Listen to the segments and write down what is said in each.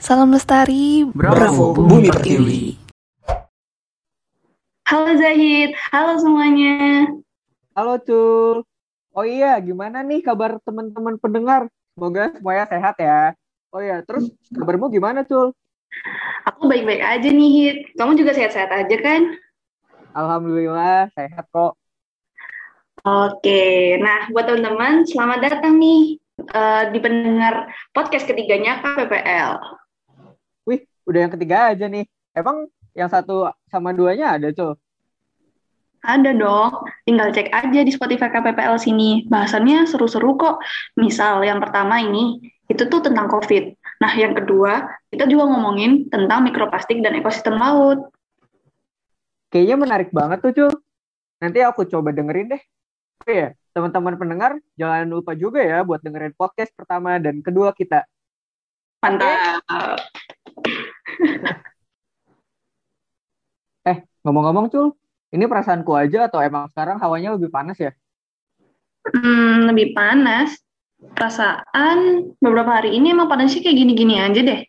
Salam lestari, Bravo, Bumi Pertiwi. Halo Zahid, halo semuanya. Halo Cul. Oh iya, gimana nih kabar teman-teman pendengar? Semoga semuanya sehat ya. Oh iya, terus kabarmu gimana Cul? Aku baik-baik aja nih Hit. Kamu juga sehat-sehat aja kan? Alhamdulillah sehat kok. Oke, nah buat teman-teman selamat datang nih uh, di pendengar podcast ketiganya KPPL. Udah yang ketiga aja nih. Emang yang satu sama duanya ada Cul? Ada dong, tinggal cek aja di Spotify KPPL sini. Bahasannya seru-seru kok. Misal yang pertama ini, itu tuh tentang COVID. Nah, yang kedua, kita juga ngomongin tentang mikroplastik dan ekosistem laut. Kayaknya menarik banget tuh, Cul. Nanti aku coba dengerin deh. Oh ya, teman-teman pendengar, jangan lupa juga ya buat dengerin podcast pertama dan kedua kita. Mantap. Eh, ngomong-ngomong, Cul, ini perasaanku aja atau emang sekarang hawanya lebih panas ya? Hmm, lebih panas. Perasaan beberapa hari ini emang panasnya kayak gini-gini aja deh.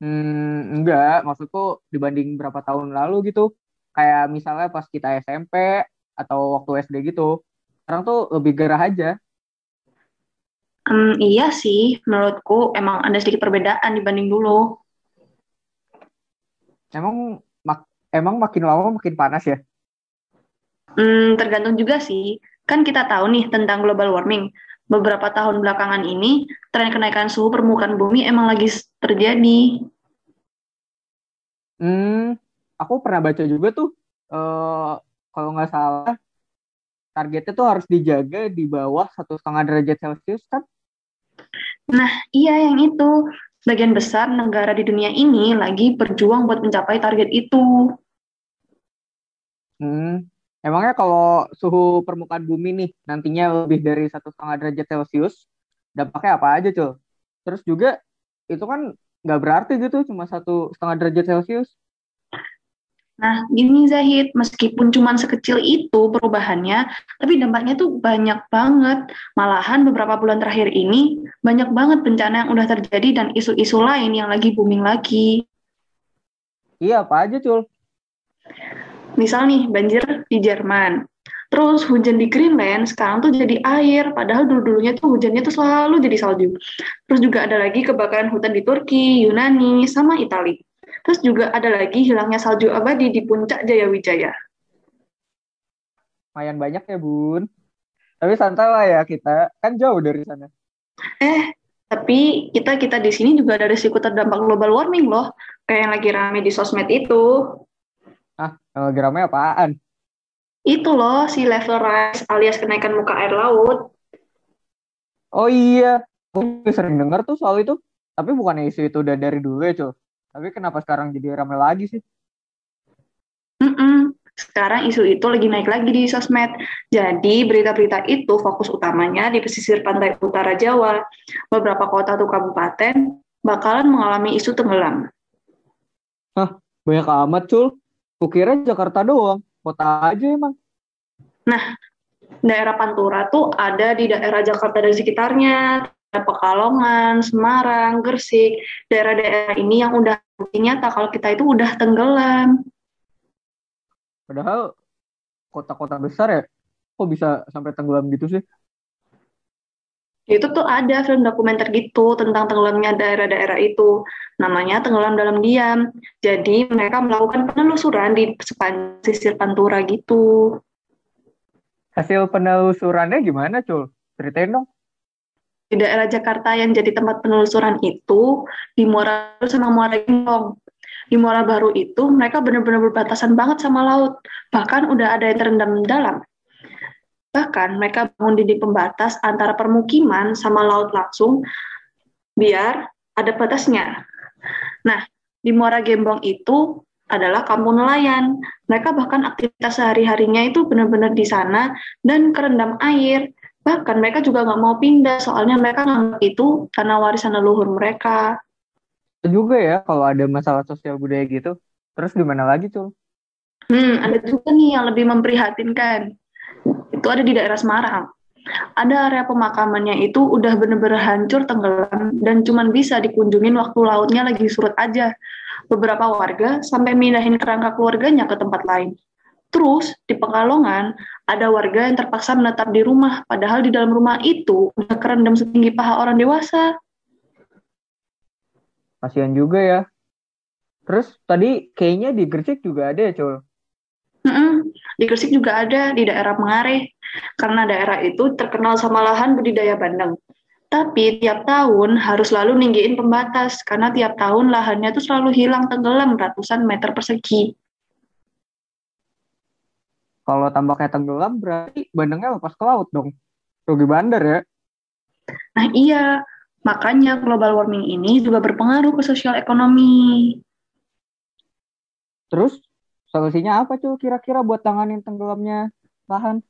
Hmm, enggak. Maksudku dibanding berapa tahun lalu gitu. Kayak misalnya pas kita SMP atau waktu SD gitu. Sekarang tuh lebih gerah aja. Hmm, iya sih, menurutku emang ada sedikit perbedaan dibanding dulu. Emang emang makin lama makin panas ya? Hmm, tergantung juga sih. Kan kita tahu nih tentang global warming. Beberapa tahun belakangan ini, tren kenaikan suhu permukaan bumi emang lagi terjadi. Hmm, aku pernah baca juga tuh, uh, kalau nggak salah, targetnya tuh harus dijaga di bawah satu setengah derajat Celcius kan? Nah, iya yang itu. Sebagian besar negara di dunia ini lagi berjuang buat mencapai target itu. Hmm, emangnya kalau suhu permukaan bumi nih nantinya lebih dari satu setengah derajat Celcius, dampaknya apa aja cuy? Terus juga itu kan nggak berarti gitu cuma satu setengah derajat Celcius. Nah, gini Zahid, meskipun cuma sekecil itu perubahannya, tapi dampaknya tuh banyak banget. Malahan beberapa bulan terakhir ini, banyak banget bencana yang udah terjadi dan isu-isu lain yang lagi booming lagi. Iya, apa aja, Cul? Misal nih, banjir di Jerman. Terus hujan di Greenland sekarang tuh jadi air, padahal dulu-dulunya tuh hujannya tuh selalu jadi salju. Terus juga ada lagi kebakaran hutan di Turki, Yunani, sama Italia. Terus juga ada lagi hilangnya salju abadi di puncak Jayawijaya. Lumayan banyak ya, Bun. Tapi santai lah ya kita, kan jauh dari sana. Eh, tapi kita kita di sini juga ada risiko terdampak global warming loh, kayak yang lagi rame di sosmed itu. Ah, yang lagi rame apaan? Itu loh, si level rise alias kenaikan muka air laut. Oh iya, aku sering dengar tuh soal itu. Tapi bukan isu itu udah dari dulu ya, cuy. Tapi kenapa sekarang jadi ramai lagi sih? Mm -mm. Sekarang isu itu lagi naik lagi di sosmed. Jadi berita-berita itu fokus utamanya di pesisir pantai utara Jawa. Beberapa kota atau kabupaten bakalan mengalami isu tenggelam. Hah, banyak amat, Cul. Kukira Jakarta doang. Kota aja emang. Nah, daerah Pantura tuh ada di daerah Jakarta dan sekitarnya. Pekalongan, Semarang, Gersik, daerah-daerah ini yang udah nyata kalau kita itu udah tenggelam. Padahal kota-kota besar ya, kok bisa sampai tenggelam gitu sih? Itu tuh ada film dokumenter gitu tentang tenggelamnya daerah-daerah itu. Namanya Tenggelam Dalam Diam. Jadi mereka melakukan penelusuran di sepanjang sisir Pantura gitu. Hasil penelusurannya gimana, Cul? Ceritain dong di daerah Jakarta yang jadi tempat penelusuran itu di Muara sama Muara Gembong. Di Muara Baru itu mereka benar-benar berbatasan banget sama laut. Bahkan udah ada yang terendam dalam. Bahkan mereka bangun dinding pembatas antara permukiman sama laut langsung biar ada batasnya. Nah, di Muara Gembong itu adalah kampung nelayan. Mereka bahkan aktivitas sehari-harinya itu benar-benar di sana dan kerendam air Bahkan mereka juga nggak mau pindah, soalnya mereka nganggap itu karena warisan leluhur mereka. Juga ya, kalau ada masalah sosial budaya gitu. Terus gimana lagi tuh? Hmm, ada juga nih yang lebih memprihatinkan. Itu ada di daerah Semarang. Ada area pemakamannya itu udah bener-bener hancur tenggelam dan cuman bisa dikunjungin waktu lautnya lagi surut aja. Beberapa warga sampai mindahin kerangka keluarganya ke tempat lain. Terus di Pekalongan ada warga yang terpaksa menetap di rumah, padahal di dalam rumah itu udah kerendam setinggi paha orang dewasa. Kasihan juga ya. Terus tadi kayaknya di Gresik juga ada ya, Cul? Mm-mm. Di Gresik juga ada di daerah Mengareh, karena daerah itu terkenal sama lahan budidaya bandeng. Tapi tiap tahun harus selalu ninggiin pembatas, karena tiap tahun lahannya tuh selalu hilang tenggelam ratusan meter persegi. Kalau tampaknya tenggelam berarti bandengnya lepas ke laut dong. Rugi bandar ya. Nah iya, makanya global warming ini juga berpengaruh ke sosial ekonomi. Terus solusinya apa tuh kira-kira buat tanganin tenggelamnya lahan?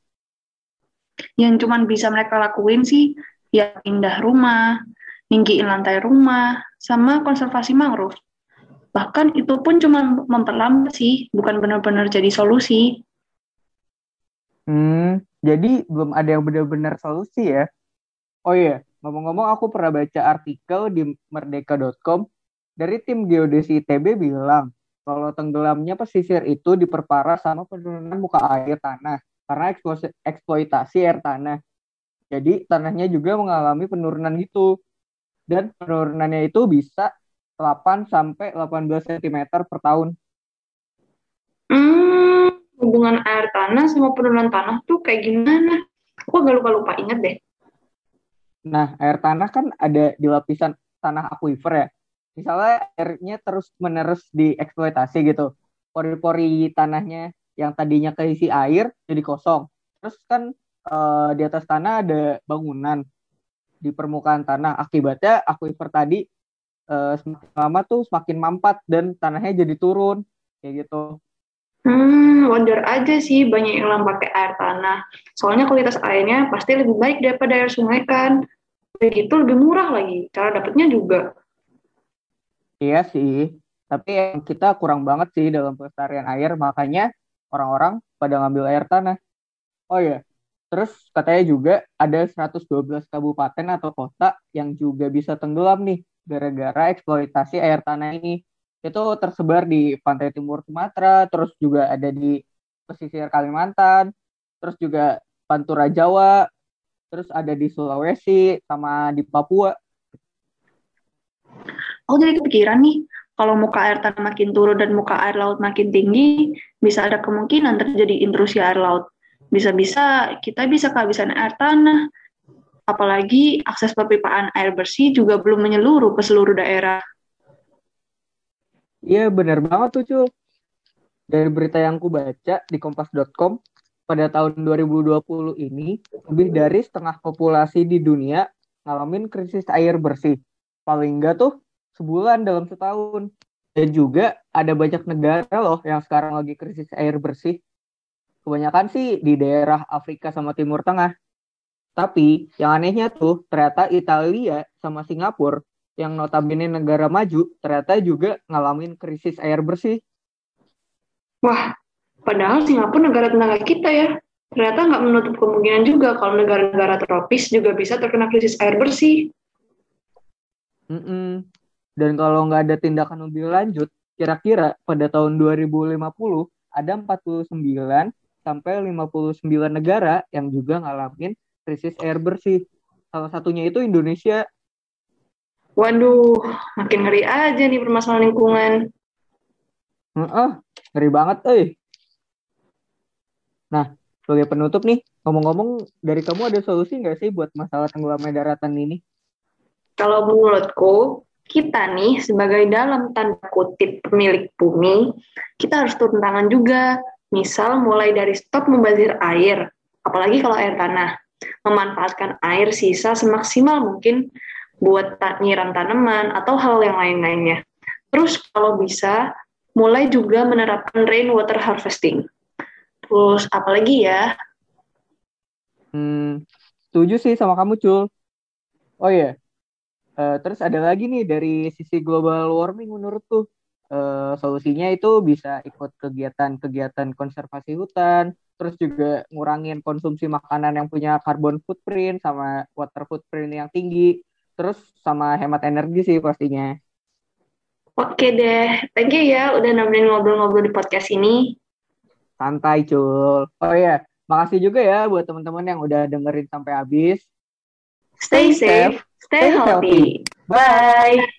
Yang cuman bisa mereka lakuin sih, ya pindah rumah, ninggiin lantai rumah, sama konservasi mangrove. Bahkan itu pun cuma memperlambat sih, bukan benar-benar jadi solusi. Hmm, jadi belum ada yang benar-benar solusi ya. Oh iya, ngomong-ngomong aku pernah baca artikel di merdeka.com dari tim geodesi ITB bilang kalau tenggelamnya pesisir itu diperparah sama penurunan muka air tanah karena eksploitasi air tanah. Jadi tanahnya juga mengalami penurunan gitu. Dan penurunannya itu bisa 8 sampai 18 cm per tahun. Hmm, hubungan air tanah sama penurunan tanah tuh kayak gimana? Aku agak lupa-lupa inget deh. Nah, air tanah kan ada di lapisan tanah akuifer ya. Misalnya airnya terus menerus dieksploitasi gitu. Pori-pori tanahnya yang tadinya keisi air jadi kosong. Terus kan uh, di atas tanah ada bangunan di permukaan tanah. Akibatnya akuifer tadi uh, semakin lama tuh semakin mampat dan tanahnya jadi turun kayak gitu. Hmm, wonder aja sih banyak yang pakai air tanah. Soalnya kualitas airnya pasti lebih baik daripada air sungai kan. Begitu lebih murah lagi. Cara dapetnya juga. Iya sih. Tapi yang kita kurang banget sih dalam pelestarian air. Makanya orang-orang pada ngambil air tanah. Oh ya, terus katanya juga ada 112 kabupaten atau kota yang juga bisa tenggelam nih gara-gara eksploitasi air tanah ini itu tersebar di pantai timur Sumatera, terus juga ada di pesisir Kalimantan, terus juga Pantura Jawa, terus ada di Sulawesi sama di Papua. Aku jadi kepikiran nih, kalau muka air tanah makin turun dan muka air laut makin tinggi, bisa ada kemungkinan terjadi intrusi air laut. Bisa-bisa kita bisa kehabisan air tanah. Apalagi akses perpipaan air bersih juga belum menyeluruh ke seluruh daerah. Iya benar banget tuh Cul. Dari berita yang ku baca di kompas.com, pada tahun 2020 ini, lebih dari setengah populasi di dunia ngalamin krisis air bersih. Paling enggak tuh sebulan dalam setahun. Dan juga ada banyak negara loh yang sekarang lagi krisis air bersih. Kebanyakan sih di daerah Afrika sama Timur Tengah. Tapi yang anehnya tuh ternyata Italia sama Singapura yang notabene negara maju ternyata juga ngalamin krisis air bersih. Wah, padahal Singapura negara tetangga kita ya. Ternyata nggak menutup kemungkinan juga kalau negara-negara tropis juga bisa terkena krisis air bersih. Mm -mm. Dan kalau nggak ada tindakan lebih lanjut, kira-kira pada tahun 2050 ada 49 sampai 59 negara yang juga ngalamin krisis air bersih. Salah satunya itu Indonesia Waduh, makin ngeri aja nih permasalahan lingkungan. Uh, ngeri banget, eh. Nah, sebagai penutup nih, ngomong-ngomong, dari kamu ada solusi nggak sih buat masalah tenggelamnya daratan ini? Kalau menurutku, kita nih sebagai dalam tanda kutip pemilik bumi, kita harus turun tangan juga. Misal mulai dari stop membazir air, apalagi kalau air tanah. Memanfaatkan air sisa semaksimal mungkin buat nyiram tanaman atau hal yang lain-lainnya. Terus kalau bisa mulai juga menerapkan rainwater harvesting. Terus apalagi ya? Hmm, setuju sih sama kamu Cul. Oh iya, uh, terus ada lagi nih dari sisi global warming menurut tuh uh, solusinya itu bisa ikut kegiatan-kegiatan konservasi hutan, terus juga ngurangin konsumsi makanan yang punya carbon footprint sama water footprint yang tinggi, terus sama hemat energi sih pastinya. Oke deh, thank you ya udah nemenin ngobrol-ngobrol di podcast ini. Santai, Cul. Oh iya, makasih juga ya buat teman-teman yang udah dengerin sampai habis. Stay safe, stay healthy. Bye.